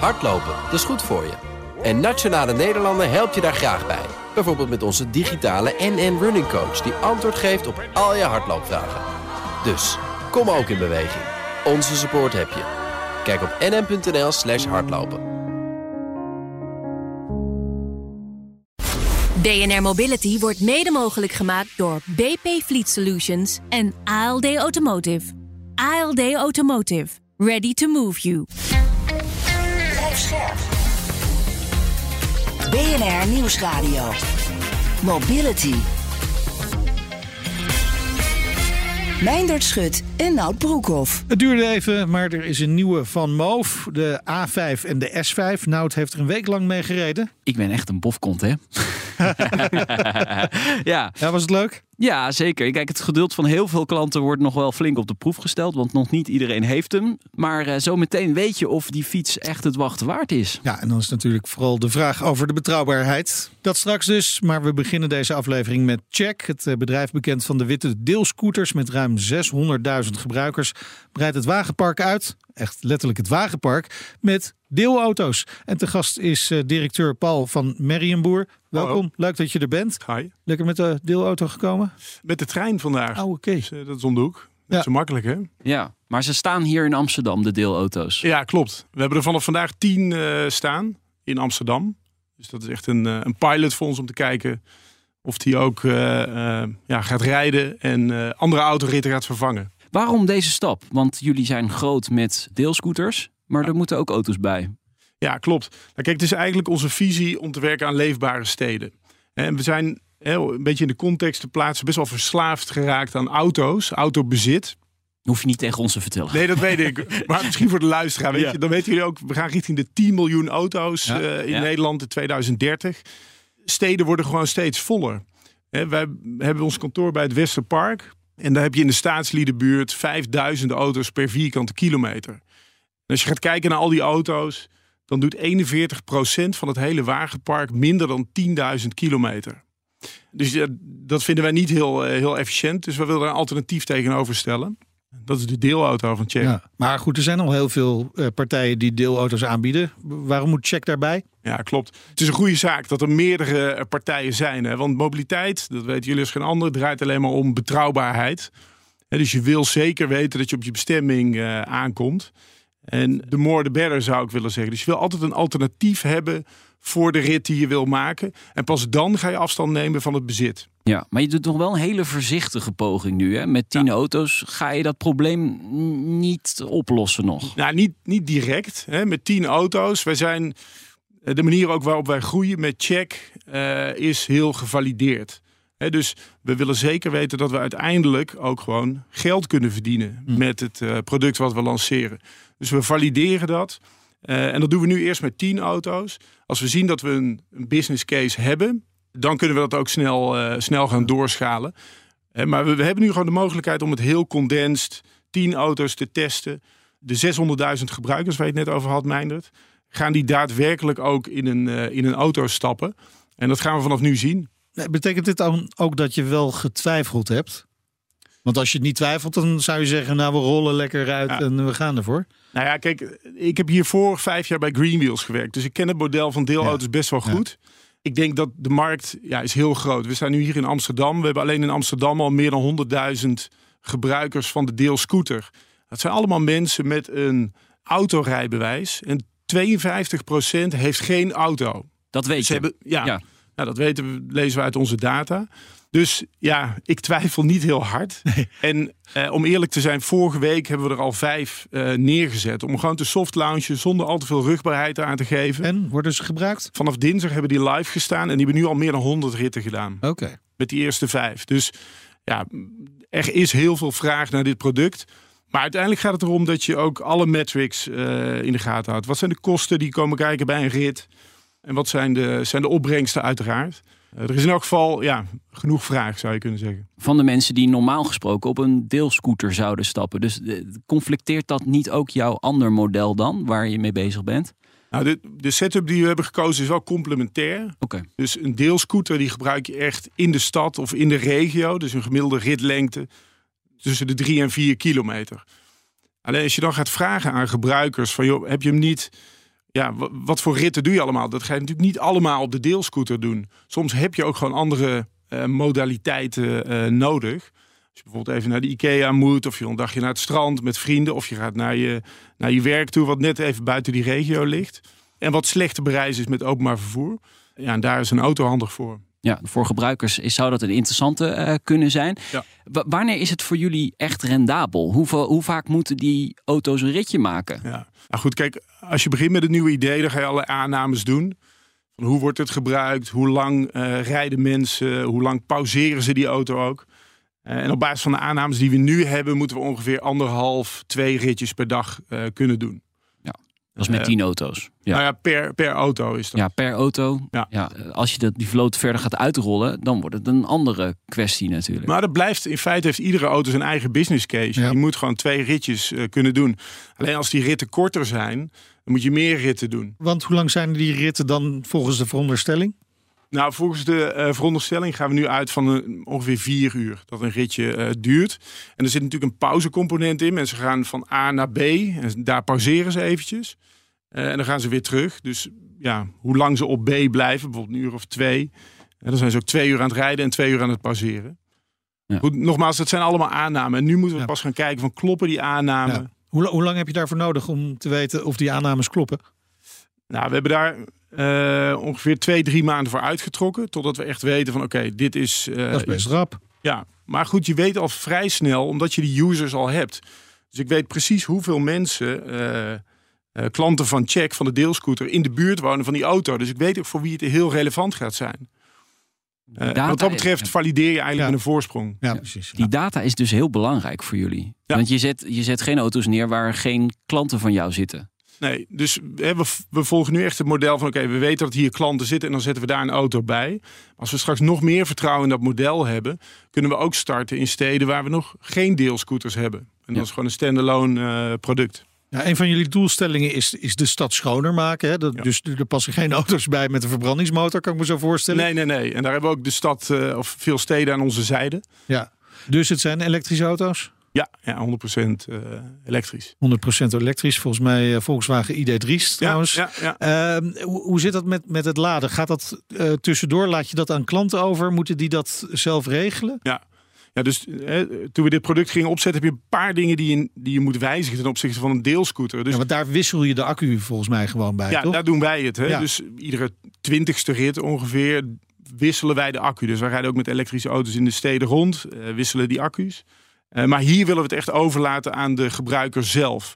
Hardlopen, dat is goed voor je. En Nationale Nederlanden helpt je daar graag bij. Bijvoorbeeld met onze digitale NN Running Coach... die antwoord geeft op al je hardloopvragen. Dus, kom ook in beweging. Onze support heb je. Kijk op nn.nl slash hardlopen. BNR Mobility wordt mede mogelijk gemaakt door BP Fleet Solutions en ALD Automotive. ALD Automotive. Ready to move you. Scherp. BNR Nieuwsradio. Mobility. Meindert Schut en Nout Broekhoff. Het duurde even, maar er is een nieuwe van Moof. De A5 en de S5. Nout heeft er een week lang mee gereden. Ik ben echt een bofkont, hè? ja. ja, was het leuk? Ja, zeker. Kijk, het geduld van heel veel klanten wordt nog wel flink op de proef gesteld. Want nog niet iedereen heeft hem. Maar uh, zo meteen weet je of die fiets echt het wachten waard is. Ja, en dan is natuurlijk vooral de vraag over de betrouwbaarheid. Dat straks dus. Maar we beginnen deze aflevering met Check. Het eh, bedrijf bekend van de witte deelscooters met ruim 600.000 gebruikers. Breidt het wagenpark uit. Echt letterlijk het wagenpark. Met deelauto's. En te gast is uh, directeur Paul van Merrienboer. Welkom, Hallo. leuk dat je er bent. Hi. Lekker met de deelauto gekomen? Met de trein vandaag. Oh, oké. Dus, uh, dat is om de hoek. Dat Ja. is zo makkelijk, hè? Ja, maar ze staan hier in Amsterdam, de deelauto's. Ja, klopt. We hebben er vanaf vandaag tien eh, staan in Amsterdam. Dus dat is echt een, eh, een pilot voor ons om te kijken of die ook eh, eh, ja, gaat rijden en eh, andere autoritten gaat vervangen. Waarom deze stap? Want jullie zijn groot met deelscooters, maar er moeten ook auto's bij. Ja, klopt. Nou, kijk, het is eigenlijk onze visie om te werken aan leefbare steden. En we zijn een beetje in de context te plaatsen best wel verslaafd geraakt aan auto's, autobezit. Hoef je niet tegen ons te vertellen. Nee, dat weet ik. Maar misschien voor de luisteraar, weet Ja. je, dan weten jullie ook, we gaan richting de 10 miljoen auto's Ja. eh, in Ja. Nederland in 2030. Steden worden gewoon steeds voller. Wij hebben ons kantoor bij het Westerpark. En daar heb je in de staatsliedenbuurt 5000 auto's per vierkante kilometer. Als je gaat kijken naar al die auto's, dan doet 41% van het hele wagenpark minder dan 10.000 kilometer. Dus dat vinden wij niet heel, eh, heel efficiënt. Dus we willen er een alternatief tegenover stellen. Dat is de deelauto van Check. Maar goed, er zijn al heel veel eh, partijen die deelauto's aanbieden. Waarom moet Check daarbij? Ja, klopt. Het is een goede zaak dat er meerdere eh, partijen zijn. Hè? Want mobiliteit, dat weten jullie als geen ander, draait alleen maar om betrouwbaarheid. Hè, dus je wil zeker weten dat je op je bestemming eh, aankomt. En the more the better zou ik willen zeggen. Dus je wil altijd een alternatief hebben voor de rit die je wil maken. En pas dan ga je afstand nemen van het bezit. Ja, maar je doet nog wel een hele voorzichtige poging nu. Hè? Met tien auto's ga je dat probleem niet oplossen nog. Nou, niet, niet direct. Hè, met tien auto's. Wij zijn, de manier ook waarop wij groeien met check eh, is heel gevalideerd. Dus we willen zeker weten dat we uiteindelijk ook gewoon geld kunnen verdienen met het eh, product wat we lanceren. Dus we valideren dat. Eh, en dat doen we nu eerst met tien auto's. Als we zien dat we een, een business case hebben, dan kunnen we dat ook snel, snel gaan doorschalen. Maar we, we hebben nu gewoon de mogelijkheid om het heel condensed, tien auto's te testen. De 600.000 gebruikers waar je het net over had, Meindert, gaan die daadwerkelijk ook in een, eh, in een auto stappen. En dat gaan we vanaf nu zien. Betekent dit dan ook dat je wel getwijfeld hebt? Want als je het niet twijfelt, dan zou je zeggen, nou we rollen lekker uit Ja. en we gaan ervoor. Nou ja, kijk, ik heb hiervoor vijf jaar bij Greenwheels gewerkt. Dus ik ken het model van deelauto's best wel Ja. goed. Ik denk dat de markt ja, is heel groot. We staan nu hier in Amsterdam. We hebben alleen in Amsterdam al meer dan 100.000 gebruikers van de deelscooter. Dat zijn allemaal mensen met een autorijbewijs. En 52% heeft geen auto. Dat weet Ze je. hebben, ja, Ja. Nou, dat weten we, lezen we uit onze data. Dus ja, ik twijfel niet heel hard. En eh, om eerlijk te zijn, vorige week hebben we er al vijf eh, neergezet. Om gewoon te soft launchen zonder al te veel rugbaarheid aan te geven. En worden ze gebruikt? Vanaf dinsdag hebben die live gestaan en die hebben nu al meer dan 100 ritten gedaan. Oké. Met die eerste vijf. Dus ja, er is heel veel vraag naar dit product. Maar uiteindelijk gaat het erom dat je ook alle metrics eh, in de gaten houdt. Wat zijn de kosten die komen kijken bij een rit? En wat zijn de, zijn de opbrengsten uiteraard? Eh, er is in elk geval ja, genoeg vraag, zou je kunnen zeggen. Van de mensen die normaal gesproken op een deelscooter zouden stappen. Dus eh, conflicteert dat niet ook jouw ander model dan, waar je mee bezig bent? Nou, de, de setup die we hebben gekozen is wel complementair. Oké. Dus een deelscooter die gebruik je echt in de stad of in de regio. Dus een gemiddelde ritlengte tussen de 3 en 4 kilometer. Alleen als je dan gaat vragen aan gebruikers van joh, heb je hem niet ja, wa- wat voor ritten doe je allemaal? Dat ga je natuurlijk niet allemaal op de deelscooter doen. Soms heb je ook gewoon andere eh, modaliteiten eh, nodig. Als je bijvoorbeeld even naar de IKEA moet, of je een dagje naar het strand met vrienden, of je gaat naar je, naar je werk toe, wat net even buiten die regio ligt. En wat slecht te is met openbaar vervoer. Ja, en daar is een auto handig voor. Ja, voor gebruikers is, zou dat een interessante eh, kunnen zijn. Ja. Wa- wanneer is het voor jullie echt rendabel? Hoeveel, hoe vaak moeten die auto's een ritje maken? Ja. Nou goed, kijk, als je begint met een nieuw idee, dan ga je alle aannames doen. Van hoe wordt het gebruikt? Hoe lang eh, rijden mensen? Hoe lang pauzeren ze die auto ook? Eh, en op basis van de aannames die we nu hebben, moeten we ongeveer anderhalf, twee ritjes per dag kunnen doen. Dat is met Eh, tien auto's. Ja. Nou ja, per, per auto is dat. Ja, per auto. Ja. eh, als je dat, die vloot verder gaat uitrollen, dan wordt het een andere kwestie natuurlijk. Maar dat blijft, in feite heeft iedere auto zijn eigen business case. Ja. Je moet gewoon twee ritjes eh, kunnen doen. Alleen als die ritten korter zijn, dan moet je meer ritten doen. Want hoe lang zijn die ritten dan volgens de veronderstelling? Nou, volgens de eh, veronderstelling gaan we nu uit van een, ongeveer vier uur dat een ritje eh, duurt. En er zit natuurlijk een pauzecomponent in. Mensen gaan van A naar B en daar pauzeren ze eventjes. Eh, en dan gaan ze weer terug. Dus ja, hoe lang ze op B blijven, bijvoorbeeld een uur of twee. En dan zijn ze ook twee uur aan het rijden en twee uur aan het pauzeren. Ja. Goed, nogmaals, dat zijn allemaal aannamen. En nu moeten we Ja. pas gaan kijken van kloppen die aannamen. Ja. Hoe, hoe lang heb je daarvoor nodig om te weten of die aannames kloppen? Nou, we hebben daar eh, ongeveer twee, drie maanden voor uitgetrokken. Totdat we echt weten van oké, dit is... eh, Dat is best rap. Ja, maar goed, je weet al vrij snel, omdat je die users al hebt. Dus ik weet precies hoeveel mensen, eh, eh, klanten van Check, van de deelscooter, in de buurt wonen van die auto. Dus ik weet ook voor wie het heel relevant gaat zijn. Eh, wat dat betreft valideer je eigenlijk Ja. met een voorsprong. Ja, precies. Die data is dus heel belangrijk voor jullie. Ja. Want je zet, je zet geen auto's neer waar geen klanten van jou zitten. Nee, dus hè, we, we volgen nu echt het model van oké, we weten dat hier klanten zitten en dan zetten we daar een auto bij. Als we straks nog meer vertrouwen in dat model hebben, kunnen we ook starten in steden waar we nog geen deelscooters hebben. En dat is gewoon een standalone eh, product. Ja, een van jullie doelstellingen is, is de stad schoner maken. Hè? Dat, Ja. Dus er passen geen auto's bij met een verbrandingsmotor, kan ik me zo voorstellen. Nee, nee, nee. En daar hebben we ook de stad eh, of veel steden aan onze zijde. Ja. Dus het zijn elektrische auto's? Ja, ja 100% eh, elektrisch. 100% elektrisch. Volgens mij eh, Volkswagen ID3's trouwens. Ja, ja, ja. Ehm, hoe, hoe zit dat met, met het laden? Gaat dat eh, tussendoor? Laat je dat aan klanten over? Moeten die dat zelf regelen? ja. dus eh, toen we dit product gingen opzetten, heb je een paar dingen die je, die je moet wijzigen ten opzichte van een deelscooter. Dus Ja, want daar wissel je de accu volgens mij gewoon bij, ja, toch? daar doen wij het. Hè? Ja. Dus iedere twintigste rit ongeveer wisselen wij de accu. Dus wij rijden ook met elektrische auto's in de steden rond, wisselen die accu's. Eh, maar hier willen we het echt overlaten aan de gebruiker zelf.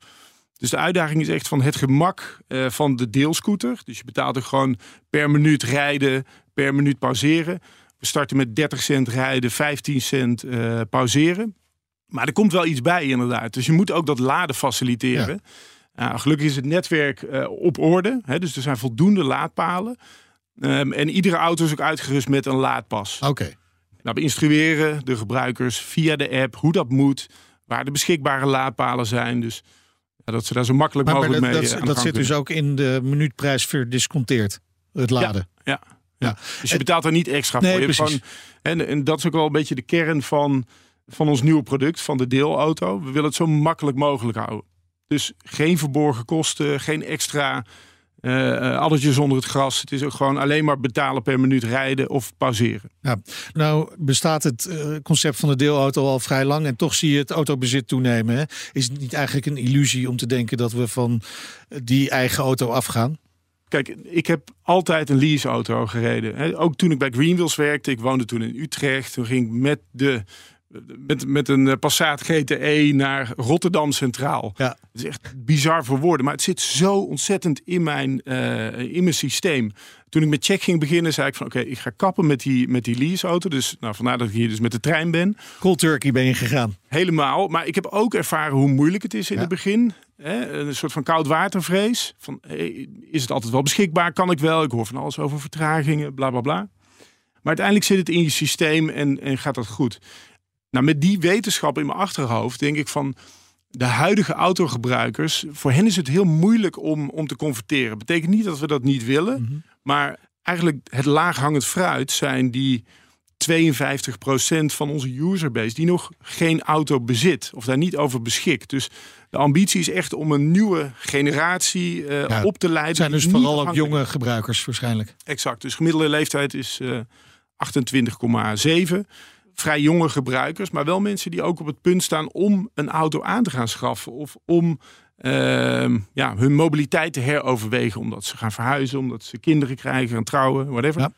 Dus de uitdaging is echt van het gemak eh, van de deelscooter. Dus je betaalt er gewoon per minuut rijden, per minuut pauzeren. We starten met 30 cent rijden, 15 cent eh, pauzeren. Maar er komt wel iets bij inderdaad. Dus je moet ook dat laden faciliteren. Nou, gelukkig is het netwerk op orde. Hè, dus er zijn voldoende laadpalen. Ehm, en iedere auto is ook uitgerust met een laadpas. Oké. Nou, we instrueren de gebruikers via de app hoe dat moet. Waar de beschikbare laadpalen zijn. Dus ja, dat ze daar zo makkelijk Maar, maar mogelijk dat, mee dat, eh, dat zit dus ook in de minuutprijs verdisconteerd. Het laden. Ja. Ja. Dus je betaalt er niet extra Nee, voor. Je gewoon, en, en dat is ook wel een beetje de kern van, van ons nieuwe product, van de deelauto. We willen het zo makkelijk mogelijk houden. Dus geen verborgen kosten, geen extra eh eh, addertjes onder het gras. Het is ook gewoon alleen maar betalen per minuut rijden of pauzeren. Ja. Nou bestaat het eh, concept van de deelauto al vrij lang en toch zie je het autobezit toenemen. Hè? Is het niet eigenlijk een illusie om te denken dat we van die eigen auto afgaan? Kijk, ik heb altijd een leaseauto gereden. Ook toen ik bij Greenwheels werkte. Ik woonde toen in Utrecht. Toen ging ik met, de, met, met een eh, Passat GTE naar Rotterdam Centraal. Ja. Het is echt bizar voor woorden. Maar het zit zo ontzettend in mijn, eh, in mijn systeem. Toen ik met check ging beginnen, zei ik van... oké, ik ga kappen met die, met die leaseauto. Dus nou, vandaar dat ik hier dus met de trein ben. Cold turkey ben je gegaan. Helemaal. Maar ik heb ook ervaren hoe moeilijk het is in Ja. het begin. Hè? Een soort van koudwatervrees. Van, hey, is het altijd wel beschikbaar? Kan ik wel? Ik hoor van alles over vertragingen, bla bla bla. Maar uiteindelijk zit het in je systeem en, en gaat dat goed. Nou, met die wetenschap in mijn achterhoofd denk ik van... De huidige autogebruikers, voor hen is het heel moeilijk om, om te converteren. Betekent niet dat we dat niet willen. Mhm. Maar eigenlijk het laaghangend fruit zijn die 52% van onze userbase die nog geen auto bezit of daar niet over beschikt. Dus de ambitie is echt om een nieuwe generatie uh, Ja, op te leiden. Het zijn dus vooral ook jonge gebruikers waarschijnlijk. Exact. Dus gemiddelde leeftijd is eh 28,7. Vrij jonge gebruikers, maar wel mensen die ook op het punt staan om een auto aan te gaan schaffen. Of om ehm, ja, hun mobiliteit te heroverwegen. Omdat ze gaan verhuizen, omdat ze kinderen krijgen, gaan trouwen, whatever. Ja.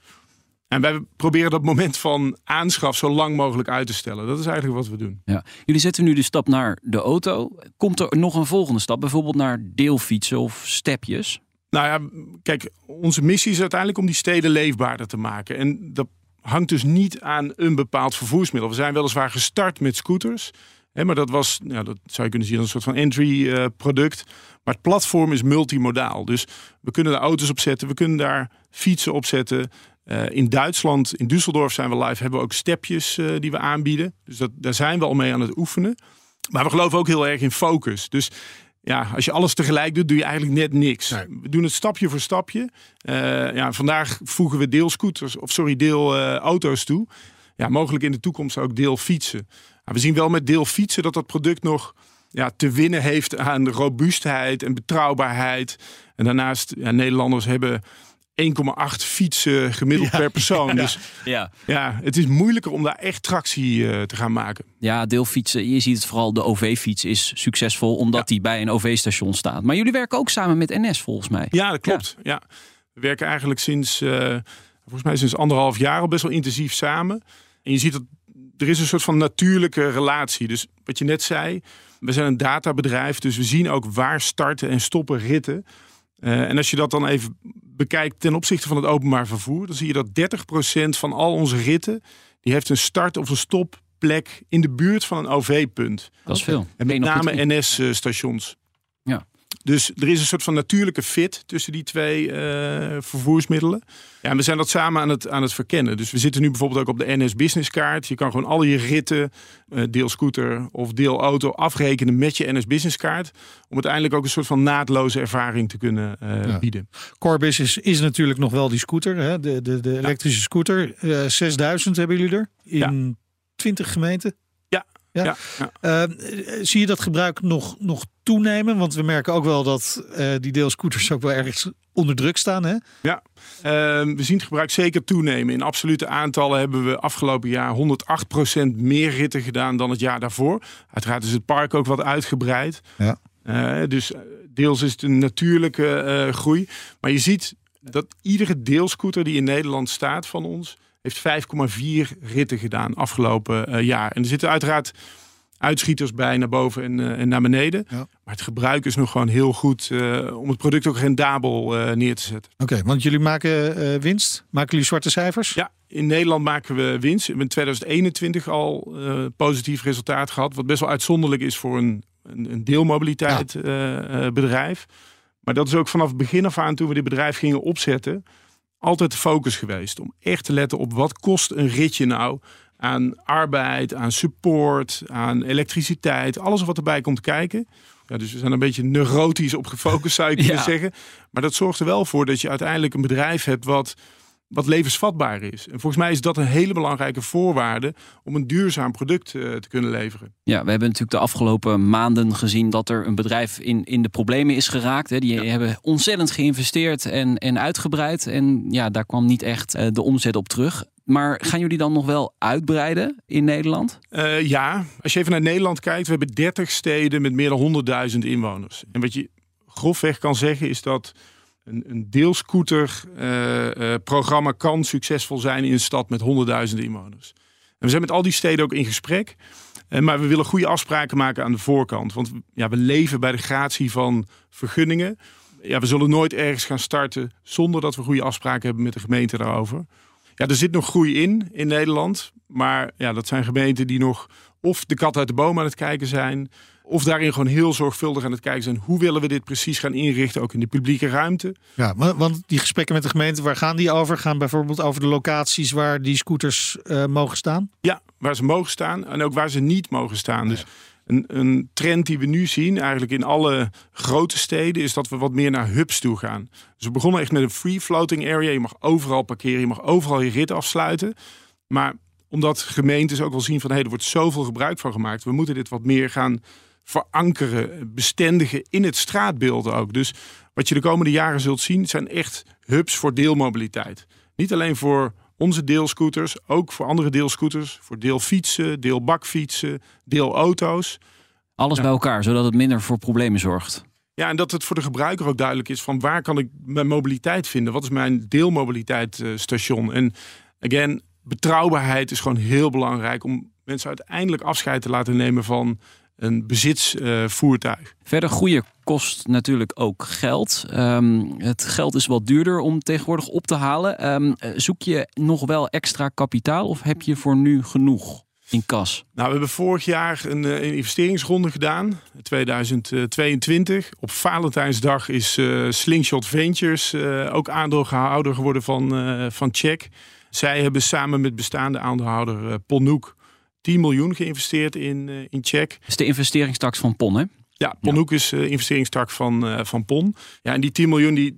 En wij proberen dat moment van aanschaf zo lang mogelijk uit te stellen. Dat is eigenlijk wat we doen. Ja. Jullie zetten nu de stap naar de auto. Komt er nog een volgende stap? Bijvoorbeeld naar deelfietsen of stepjes? Nou ja, kijk, onze missie is uiteindelijk om die steden leefbaarder te maken. En dat hangt dus niet aan een bepaald vervoersmiddel. We zijn weliswaar gestart met scooters. Hè, maar dat was, nou, dat zou je kunnen zien als een soort van entry eh, product. Maar het platform is multimodaal. Dus we kunnen daar auto's op zetten, we kunnen daar fietsen op zetten. Eh, in Duitsland, in Düsseldorf zijn we live, hebben we ook stepjes eh, die we aanbieden. Dus dat, daar zijn we al mee aan het oefenen. Maar we geloven ook heel erg in focus. Dus ja, als je alles tegelijk doet, doe je eigenlijk net niks. Nee. We doen het stapje voor stapje. Eh, ja, vandaag voegen we deelscooters, of sorry, deel eh, auto's toe. Ja, mogelijk in de toekomst ook deel fietsen. Maar we zien wel met deel fietsen dat dat product nog ja, te winnen heeft aan robuustheid en betrouwbaarheid. En daarnaast, ja, Nederlanders hebben 1,8 fietsen gemiddeld per persoon. Dus Ja. ja, het is moeilijker om daar echt tractie eh, te gaan maken. Ja, deelfietsen. Je ziet het vooral, de OV-fiets is succesvol omdat die bij een OV-station staat. Maar jullie werken ook samen met NS volgens mij. Ja, dat klopt. Ja. We werken eigenlijk sinds, eh, volgens mij sinds anderhalf jaar al best wel intensief samen. En je ziet dat er is een soort van natuurlijke relatie. Dus wat je net zei, we zijn een databedrijf, dus we zien ook waar starten en stoppen ritten. Eh, en als je dat dan even bekijkt ten opzichte van het openbaar vervoer, dan zie je dat 30% van al onze ritten, die heeft een start- of een stopplek in de buurt van een OV-punt. Dat is veel. En met name. NS-stations. Dus er is een soort van natuurlijke fit tussen die twee eh, vervoersmiddelen. Ja, en we zijn dat samen aan het, aan het verkennen. Dus we zitten nu bijvoorbeeld ook op de NS Business Kaart. Je kan gewoon al je ritten, eh, deel scooter of deel auto afrekenen met je NS Business Kaart. Om uiteindelijk ook een soort van naadloze ervaring te kunnen eh, Ja. bieden. Corbis is, is natuurlijk nog wel die scooter, hè? De, de, de elektrische scooter. Eh 6000 hebben jullie er in 20 gemeenten. Ja. Ja. Ja, ja. Eh, zie je dat gebruik nog, nog toenemen? Want we merken ook wel dat eh, die deelscooters ook wel ergens onder druk staan. Hè? Ja, Ehm, we zien het gebruik zeker toenemen. In absolute aantallen hebben we afgelopen jaar 108% meer ritten gedaan dan het jaar daarvoor. Uiteraard is het park ook wat uitgebreid. Ja. Eh, dus eh, deels is het een natuurlijke groei. Maar je ziet dat iedere deelscooter die in Nederland staat van ons... heeft 5,4 ritten gedaan afgelopen eh, jaar. En er zitten uiteraard uitschieters bij naar boven en, eh, en naar beneden. Ja. Maar het gebruik is nog gewoon heel goed eh, om het product ook rendabel neer te zetten. Oké, want jullie maken winst. Maken jullie zwarte cijfers? Ja, in Nederland maken we winst. We hebben in 2021 al positief resultaat gehad. Wat best wel uitzonderlijk is voor een, een, een deelmobiliteit bedrijf. Maar dat is ook vanaf het begin af aan toen we dit bedrijf gingen opzetten. Altijd de focus geweest. Om echt te letten op wat kost een ritje nou aan arbeid, aan support, aan elektriciteit. Alles wat erbij komt kijken. Ja, dus we zijn een beetje neurotisch op gefocust zou je kunnen Ja. zeggen. Maar dat zorgt er wel voor dat je uiteindelijk een bedrijf hebt wat wat levensvatbaar is. En volgens mij is dat een hele belangrijke voorwaarde om een duurzaam product eh, te kunnen leveren. Ja, we hebben natuurlijk de afgelopen maanden gezien dat er een bedrijf in, in de problemen is geraakt. Hè. Die hebben ontzettend geïnvesteerd en, en uitgebreid. En ja, daar kwam niet echt eh, de omzet op terug. Maar gaan jullie dan nog wel uitbreiden in Nederland? Eh, ja, als je even naar Nederland kijkt, we hebben 30 steden met meer dan 100.000 inwoners. En wat je grofweg kan zeggen is dat een, een deelscooter-programma kan succesvol zijn in een stad met 100.000 inwoners. En we zijn met al die steden ook in gesprek. Eh, maar we willen goede afspraken maken aan de voorkant. Want ja, we leven bij de gratie van vergunningen. Ja, we zullen nooit ergens gaan starten zonder dat we goede afspraken hebben met de gemeente daarover. Ja, er zit nog groei in in Nederland. Maar ja, dat zijn gemeenten die nog of de kat uit de boom aan het kijken zijn. Of daarin gewoon heel zorgvuldig aan het kijken zijn. Hoe willen we dit precies gaan inrichten, ook in de publieke ruimte? Ja, wa- want die gesprekken met de gemeente, waar gaan die over? Gaan bijvoorbeeld over de locaties waar die scooters eh, mogen staan? Ja, waar ze mogen staan en ook waar ze niet mogen staan. Dus een, een trend die we nu zien, eigenlijk in alle grote steden, is dat we wat meer naar hubs toe gaan. Dus we begonnen echt met een free floating area. Je mag overal parkeren, je mag overal je rit afsluiten. Maar omdat gemeentes ook wel zien van... hé, er wordt zoveel gebruik van gemaakt. We moeten dit wat meer gaan verankeren, bestendigen in het straatbeeld ook. Dus wat je de komende jaren zult zien... zijn echt hubs voor deelmobiliteit. Niet alleen voor onze deelscooters, ook voor andere deelscooters. Voor deelfietsen, deelbakfietsen, deelauto's. Alles Ja. bij elkaar, zodat het minder voor problemen zorgt. Ja, en dat het voor de gebruiker ook duidelijk is van waar kan ik mijn mobiliteit vinden? Wat is mijn deelmobiliteitsstation? En again, betrouwbaarheid is gewoon heel belangrijk om mensen uiteindelijk afscheid te laten nemen van een bezitsvoertuig. Verder groeien kost natuurlijk ook geld. Ehm, het geld is wat duurder om tegenwoordig op te halen. Ehm, eh, zoek je nog wel extra kapitaal of heb je voor nu genoeg in kas? Nou, we hebben vorig jaar een, eh, een investeringsronde gedaan, 2022. Op Valentijnsdag is eh, Slingshot Ventures ook aandeelhouder geworden van, van Check. Zij hebben samen met bestaande aandeelhouder Ponnoek 10 miljoen geïnvesteerd in, eh, in Check. Dat is de investeringstaks van PON, hè? Ja, Ponnoek is uh, investeringstak van, eh, van PON. Ja, en die 10 miljoen die,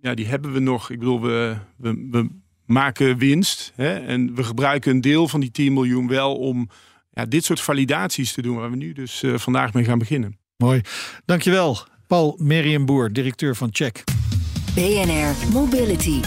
ja, die hebben we nog. Ik bedoel, we, we, we maken winst. Hè, en we gebruiken een deel van die 10 miljoen wel om ja, dit soort validaties te doen. Waar we nu dus eh, vandaag mee gaan beginnen. Mooi. Dankjewel. Paul Merienboer, directeur van Check. BNR Mobility.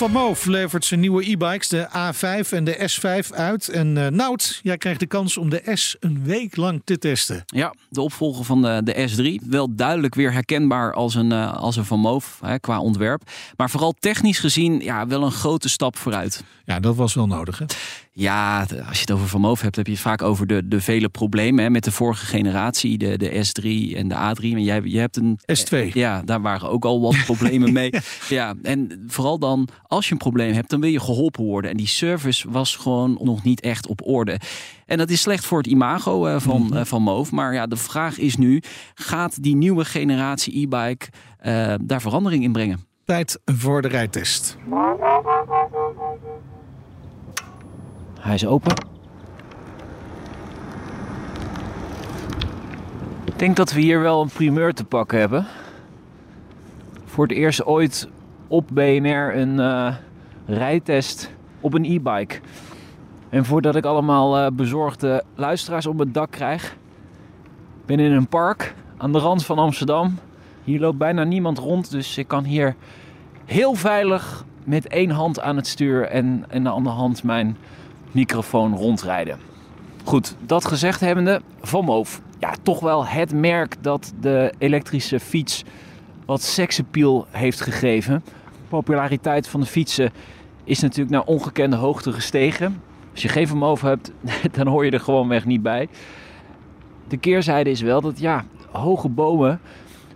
Van Moof levert zijn nieuwe e-bikes, de A5 en de S5, uit. En uh, Nout, jij krijgt de kans om de S een week lang te testen. Ja, de opvolger van de, de S3. Wel duidelijk weer herkenbaar als een, uh, als een Van Moof hè, qua ontwerp. Maar vooral technisch gezien ja, wel een grote stap vooruit. Ja, dat was wel nodig hè? Ja, als je het over Van Moof hebt, heb je het vaak over de, de vele problemen hè, met de vorige generatie, de, de S3 en de A3. Maar jij, je hebt een S2. Ja, daar waren ook al wat problemen mee. Ja, en vooral dan, als je een probleem hebt, dan wil je geholpen worden. En die service was gewoon nog niet echt op orde. En dat is slecht voor het imago uh, van, uh, van Moof. Maar ja, de vraag is nu, gaat die nieuwe generatie e-bike uh, daar verandering in brengen? Tijd voor de rijtest. Hij is open. Ik denk dat we hier wel een primeur te pakken hebben. Voor het eerst ooit op BNR een uh, rijtest op een e-bike. En voordat ik allemaal uh, bezorgde luisteraars op het dak krijg, ik ben in een park aan de rand van Amsterdam. Hier loopt bijna niemand rond, dus ik kan hier heel veilig met één hand aan het stuur en in de andere hand mijn microfoon rondrijden. Goed, dat gezegd hebbende, Van Moof. Ja, toch wel het merk dat de elektrische fiets wat seksappeal heeft gegeven. De populariteit van de fietsen is natuurlijk naar ongekende hoogte gestegen. Als je geen Van Moof hebt, dan hoor je er gewoonweg niet bij. De keerzijde is wel dat ja, hoge bomen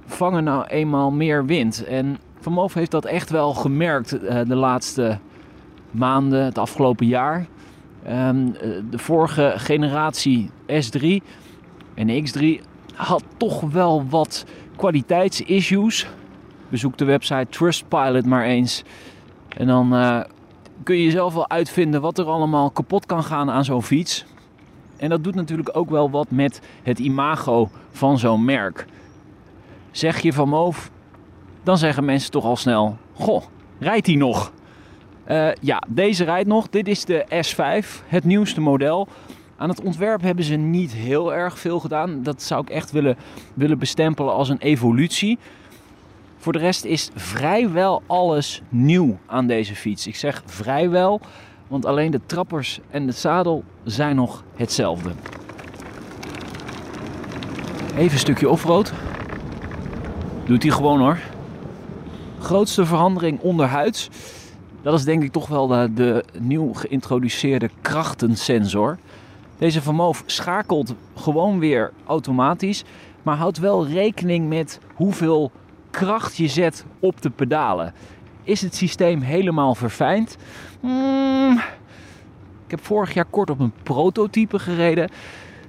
vangen nou eenmaal meer wind. En Van Moof heeft dat echt wel gemerkt uh, de laatste maanden, het afgelopen jaar. Um, de vorige generatie S3 en X3 had toch wel wat kwaliteitsissues. Bezoek de website Trustpilot maar eens. En dan uh, kun je zelf wel uitvinden wat er allemaal kapot kan gaan aan zo'n fiets. En dat doet natuurlijk ook wel wat met het imago van zo'n merk. Zeg je van Moof, dan zeggen mensen toch al snel: Goh, rijdt hij nog? Uh, ja, deze rijdt nog. Dit is de S5, het nieuwste model. Aan het ontwerp hebben ze niet heel erg veel gedaan. Dat zou ik echt willen, willen bestempelen als een evolutie. Voor de rest is vrijwel alles nieuw aan deze fiets. Ik zeg vrijwel, want alleen de trappers en de zadel zijn nog hetzelfde. Even een stukje offroad. Doet hij gewoon hoor. Grootste verandering onderhuids. Dat is denk ik toch wel de, de nieuw geïntroduceerde krachtensensor. Deze Van Moof schakelt gewoon weer automatisch, maar houdt wel rekening met hoeveel kracht je zet op de pedalen. Is het systeem helemaal verfijnd? Hmm, ik heb vorig jaar kort op een prototype gereden.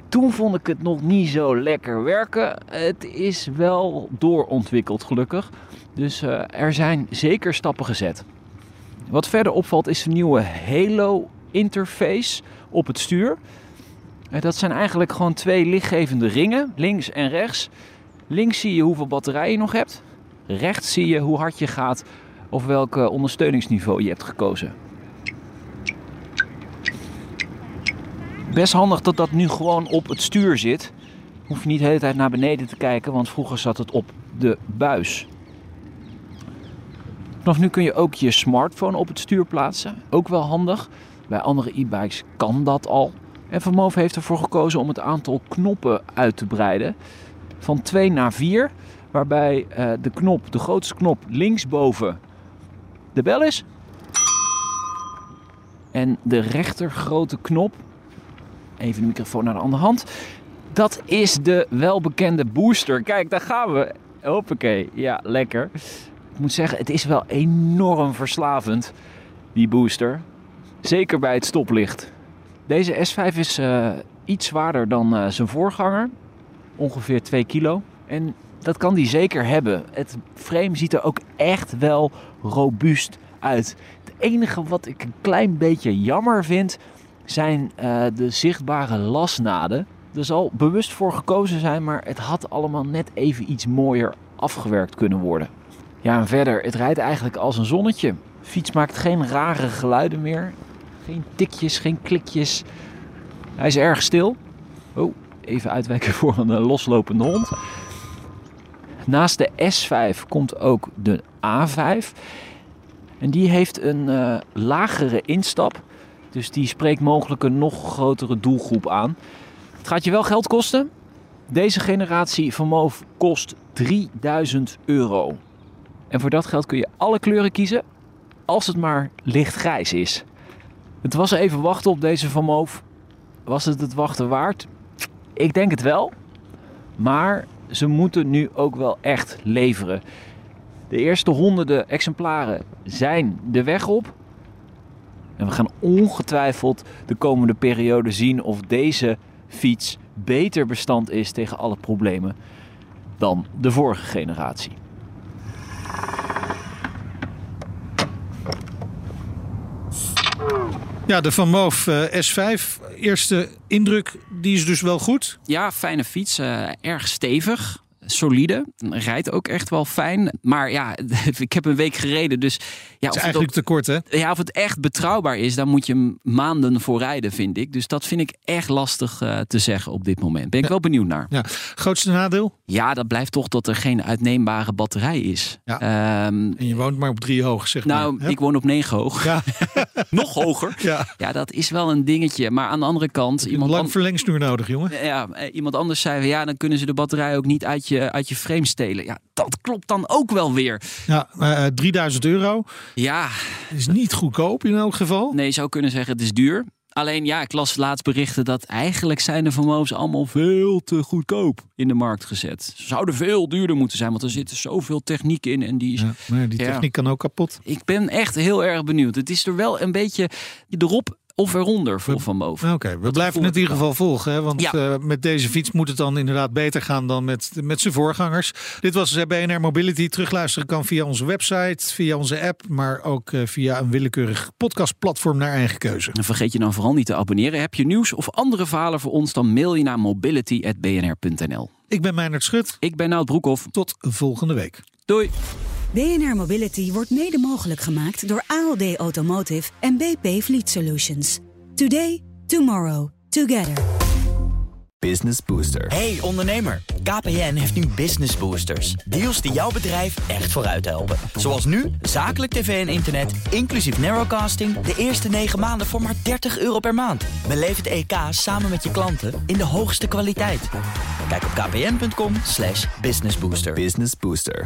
Toen vond ik het nog niet zo lekker werken. Het is wel doorontwikkeld gelukkig. Dus uh, er zijn zeker stappen gezet. Wat verder opvalt is de nieuwe Halo interface op het stuur. Dat zijn eigenlijk gewoon twee lichtgevende ringen, links en rechts. Links zie je hoeveel batterij je nog hebt. Rechts zie je hoe hard je gaat of welk ondersteuningsniveau je hebt gekozen. Best handig dat dat nu gewoon op het stuur zit. Hoef je niet de hele tijd naar beneden te kijken, want vroeger zat het op de buis. Vanaf nu kun je ook je smartphone op het stuur plaatsen. Ook wel handig. Bij andere e-bikes kan dat al. En Vermoof heeft ervoor gekozen om het aantal knoppen uit te breiden. Van 2 naar 4. Waarbij uh, de knop, de grootste knop linksboven de bel is. En de rechter grote knop, even de microfoon naar de andere hand. Dat is de welbekende booster. Kijk, daar gaan we. Hoppakee, ja, lekker. Ik moet zeggen, het is wel enorm verslavend, die booster. Zeker bij het stoplicht. Deze S5 is uh, iets zwaarder dan uh, zijn voorganger. Ongeveer 2 kilo. En dat kan die zeker hebben. Het frame ziet er ook echt wel robuust uit. Het enige wat ik een klein beetje jammer vind, zijn uh, de zichtbare lasnaden. Er zal bewust voor gekozen zijn, maar het had allemaal net even iets mooier afgewerkt kunnen worden. Ja, en verder, het rijdt eigenlijk als een zonnetje. De fiets maakt geen rare geluiden meer. Geen tikjes, geen klikjes. Hij is erg stil. Oh, even uitwijken voor een loslopende hond. Naast de S5 komt ook de A5. En die heeft een uh, lagere instap. Dus die spreekt mogelijk een nog grotere doelgroep aan. Het gaat je wel geld kosten. Deze generatie van Moof kost 3000 euro. En voor dat geld kun je alle kleuren kiezen, als het maar lichtgrijs is. Het was even wachten op deze van Moof. Was het het wachten waard? Ik denk het wel. Maar ze moeten nu ook wel echt leveren. De eerste honderden exemplaren zijn de weg op. En we gaan ongetwijfeld de komende periode zien of deze fiets beter bestand is tegen alle problemen dan de vorige generatie. Ja, de Van Moof uh, S5. Eerste indruk, die is dus wel goed. Ja, fijne fiets. Uh, erg stevig solide. Rijdt ook echt wel fijn. Maar ja, ik heb een week gereden. Dus ja, het is eigenlijk te kort, hè? Ja, of het echt betrouwbaar is, dan moet je maanden voor rijden, vind ik. Dus dat vind ik echt lastig uh, te zeggen op dit moment. Ben ik wel benieuwd naar. Ja. Grootste nadeel? Ja, dat blijft toch dat er geen uitneembare batterij is. Ja. Um, en je woont maar op drie hoog, zeg nou, maar. Nou, ik woon op negen hoog. Ja. Nog hoger. Ja. ja, dat is wel een dingetje. Maar aan de andere kant... Iemand een lang verlengsnoer nodig, jongen. Ja, eh, iemand anders zei, ja, dan kunnen ze de batterij ook niet uit je, uit je frame stelen. Ja, dat klopt dan ook wel weer. Ja, uh, 3000 euro. Ja. Is niet goedkoop in elk geval. Nee, je zou kunnen zeggen het is duur. Alleen ja, ik las laatst berichten dat eigenlijk zijn de vermogens allemaal veel te goedkoop in de markt gezet. Ze zouden veel duurder moeten zijn, want er zit zoveel techniek in. En die, is, ja, maar die techniek kan ook kapot. Ik ben echt heel erg benieuwd. Het is er wel een beetje erop of eronder voor van boven. Oké, we blijven het in ieder geval volgen. Hè? Want ja. uh, met deze fiets moet het dan inderdaad beter gaan dan met, met zijn voorgangers. Dit was BNR Mobility. Terugluisteren kan via onze website, via onze app, maar ook uh, via een willekeurig podcastplatform naar eigen keuze. En vergeet je dan vooral niet te abonneren. Heb je nieuws of andere verhalen voor ons, dan mail je naar mobility.bnr.nl. Ik ben Meijnerd Schut. Ik ben Nout Broekhoff. Tot volgende week. Doei. BNR Mobility wordt mede mogelijk gemaakt door ALD Automotive en BP Fleet Solutions. Today, tomorrow, together. Business Booster. Hey ondernemer, KPN heeft nu Business Boosters. Deals die jouw bedrijf echt vooruit helpen. Zoals nu, zakelijk tv en internet, inclusief narrowcasting... de eerste 9 maanden voor maar 30 euro per maand. Beleef het EK samen met je klanten in de hoogste kwaliteit. Kijk op kpn.com businessbooster. Business Booster.